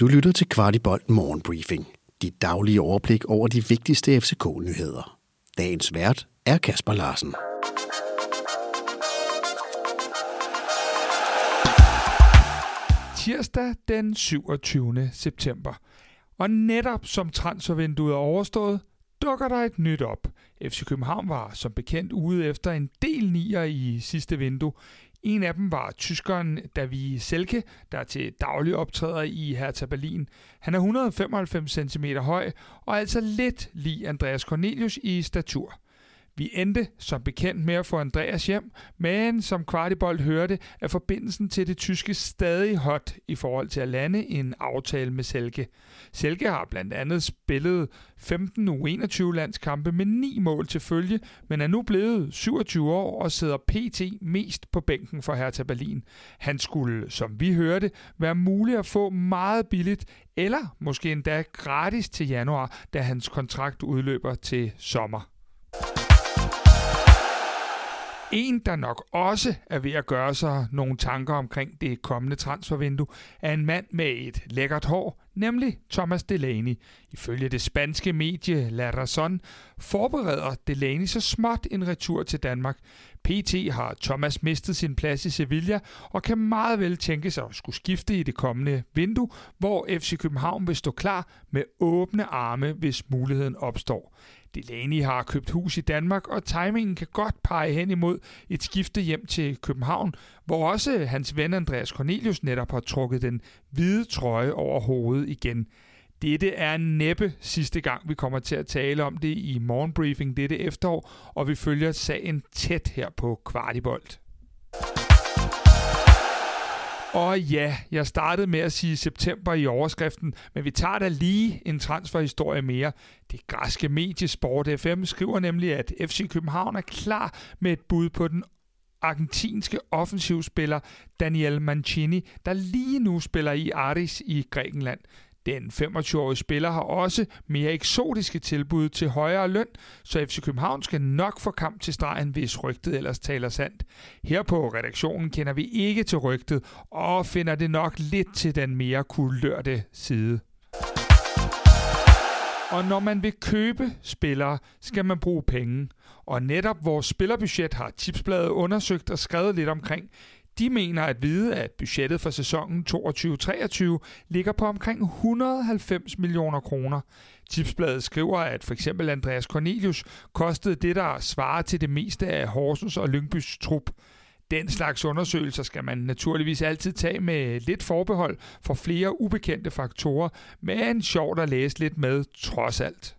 Du lytter til Kvartibolt Morgenbriefing. Dit daglige overblik over de vigtigste FCK-nyheder. Dagens vært er Kasper Larsen. Tirsdag den 27. september. Og netop som transfervinduet er overstået, dukker der et nyt op. FC København var som bekendt ude efter en del nier i sidste vindue. En af dem var tyskeren David Selke, der til daglig optræder i Hertha Berlin. Han er 195 cm høj og er altså lidt lige Andreas Cornelius i statur. Vi endte som bekendt med at få Andreas hjem, men som Kvartibold hørte, er forbindelsen til det tyske stadig hot i forhold til at lande en aftale med Selke. Selke har blandt andet spillet 15 U21-landskampe med 9 mål til følge, men er nu blevet 27 år og sidder pt. mest på bænken for Hertha Berlin. Han skulle, som vi hørte, være mulig at få meget billigt, eller måske endda gratis til januar, da hans kontrakt udløber til sommer. En, der nok også er ved at gøre sig nogle tanker omkring det kommende transfervindue, er en mand med et lækkert hår, nemlig Thomas Delaney. Ifølge det spanske medie La Razón forbereder Delaney så småt en retur til Danmark. PT har Thomas mistet sin plads i Sevilla og kan meget vel tænke sig at skulle skifte i det kommende vindue, hvor FC København vil stå klar med åbne arme, hvis muligheden opstår. Delaney har købt hus i Danmark, og timingen kan godt pege hen imod et skifte hjem til København, hvor også hans ven Andreas Cornelius netop har trukket den hvide trøje over hovedet igen. Dette er næppe sidste gang, vi kommer til at tale om det i morgenbriefing dette efterår, og vi følger sagen tæt her på Kvartibolt. Og ja, jeg startede med at sige september i overskriften, men vi tager da lige en transferhistorie mere. Det græske medie Sport FM skriver nemlig, at FC København er klar med et bud på den argentinske offensivspiller Daniel Mancini, der lige nu spiller i Aris i Grækenland. Den 25-årige spiller har også mere eksotiske tilbud til højere løn, så FC København skal nok få kamp til stregen, hvis rygtet ellers taler sandt. Her på redaktionen kender vi ikke til rygtet og finder det nok lidt til den mere kulørte side. Og når man vil købe spillere, skal man bruge penge. Og netop vores spillerbudget har Tipsbladet undersøgt og skrevet lidt omkring. De mener at vide, at budgettet for sæsonen 22-23 ligger på omkring 190 millioner kroner. Tipsbladet skriver, at for eksempel Andreas Cornelius kostede det, der svarer til det meste af Horsens og Lyngbys trup. Den slags undersøgelser skal man naturligvis altid tage med lidt forbehold for flere ubekendte faktorer, men sjovt at læse lidt med trods alt.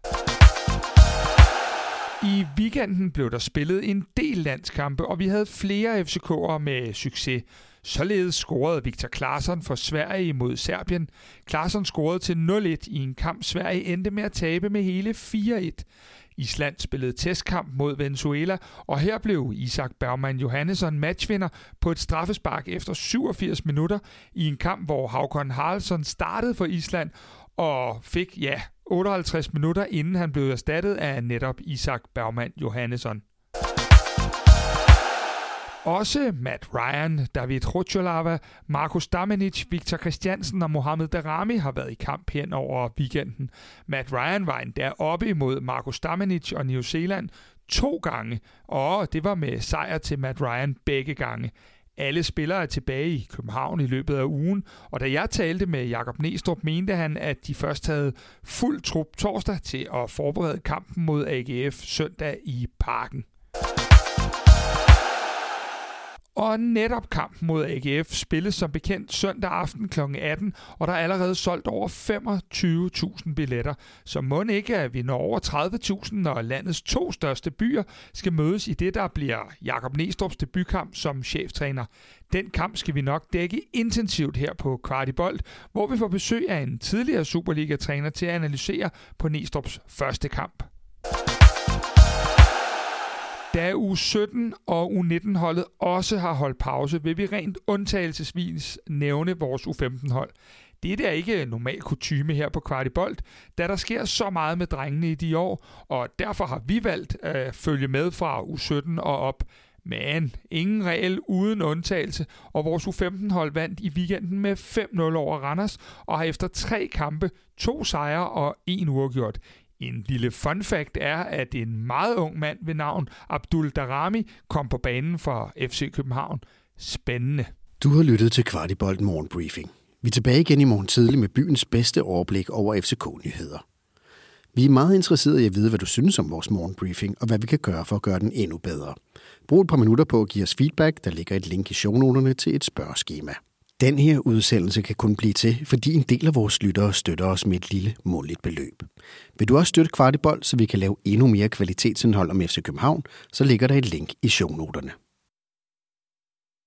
I weekenden blev der spillet en del landskampe, og vi havde flere FCK'ere med succes. Således scorede Victor Claesson for Sverige mod Serbien. Claesson scorede til 0-1 i en kamp, Sverige endte med at tabe med hele 4-1. Island spillede testkamp mod Venezuela, og her blev Isak Bergman Johannesson matchvinder på et straffespark efter 87 minutter i en kamp, hvor Havkon Haraldsson startede for Island og fik, ja, 58 minutter inden han blev erstattet af netop Isak Bergman Johannesson. Også Matt Ryan, David Rutscholava, Markus Damenic, Victor Christiansen og Mohamed Darami har været i kamp hen over weekenden. Matt Ryan var endda oppe imod Markus Damenic og New Zealand to gange, og det var med sejr til Matt Ryan begge gange. Alle spillere er tilbage i København i løbet af ugen, og da jeg talte med Jakob Næstrup, mente han, at de først havde fuld trup torsdag til at forberede kampen mod AGF søndag i parken. Og netop kampen mod AGF spilles som bekendt søndag aften kl. 18, og der er allerede solgt over 25.000 billetter. Så må ikke, at vi når over 30.000, når landets to største byer skal mødes i det, der bliver Jakob Næstrup's debutkamp som cheftræner. Den kamp skal vi nok dække intensivt her på Kvartibolt, hvor vi får besøg af en tidligere Superliga-træner til at analysere på Næstrup's første kamp. Da U17 og U19-holdet også har holdt pause, vil vi rent undtagelsesvis nævne vores U15-hold. Det er ikke normal kutyme her på Kvartibolt, da der sker så meget med drengene i de år, og derfor har vi valgt at følge med fra U17 og op. Men ingen regel uden undtagelse, og vores U15-hold vandt i weekenden med 5-0 over Randers, og har efter tre kampe to sejre og en uafgjort. En lille fun fact er, at en meget ung mand ved navn Abdul Darami kom på banen for FC København. Spændende. Du har lyttet til Kvartibolt Morgenbriefing. Vi er tilbage igen i morgen tidlig med byens bedste overblik over FCK-nyheder. Vi er meget interesserede i at vide, hvad du synes om vores morgenbriefing, og hvad vi kan gøre for at gøre den endnu bedre. Brug et par minutter på at give os feedback. Der ligger et link i shownoterne til et spørgeskema. Den her udsendelse kan kun blive til, fordi en del af vores lyttere støtter os med et lille måligt beløb. Vil du også støtte Kvartibold, så vi kan lave endnu mere kvalitetsindhold om FC København, så ligger der et link i shownoterne.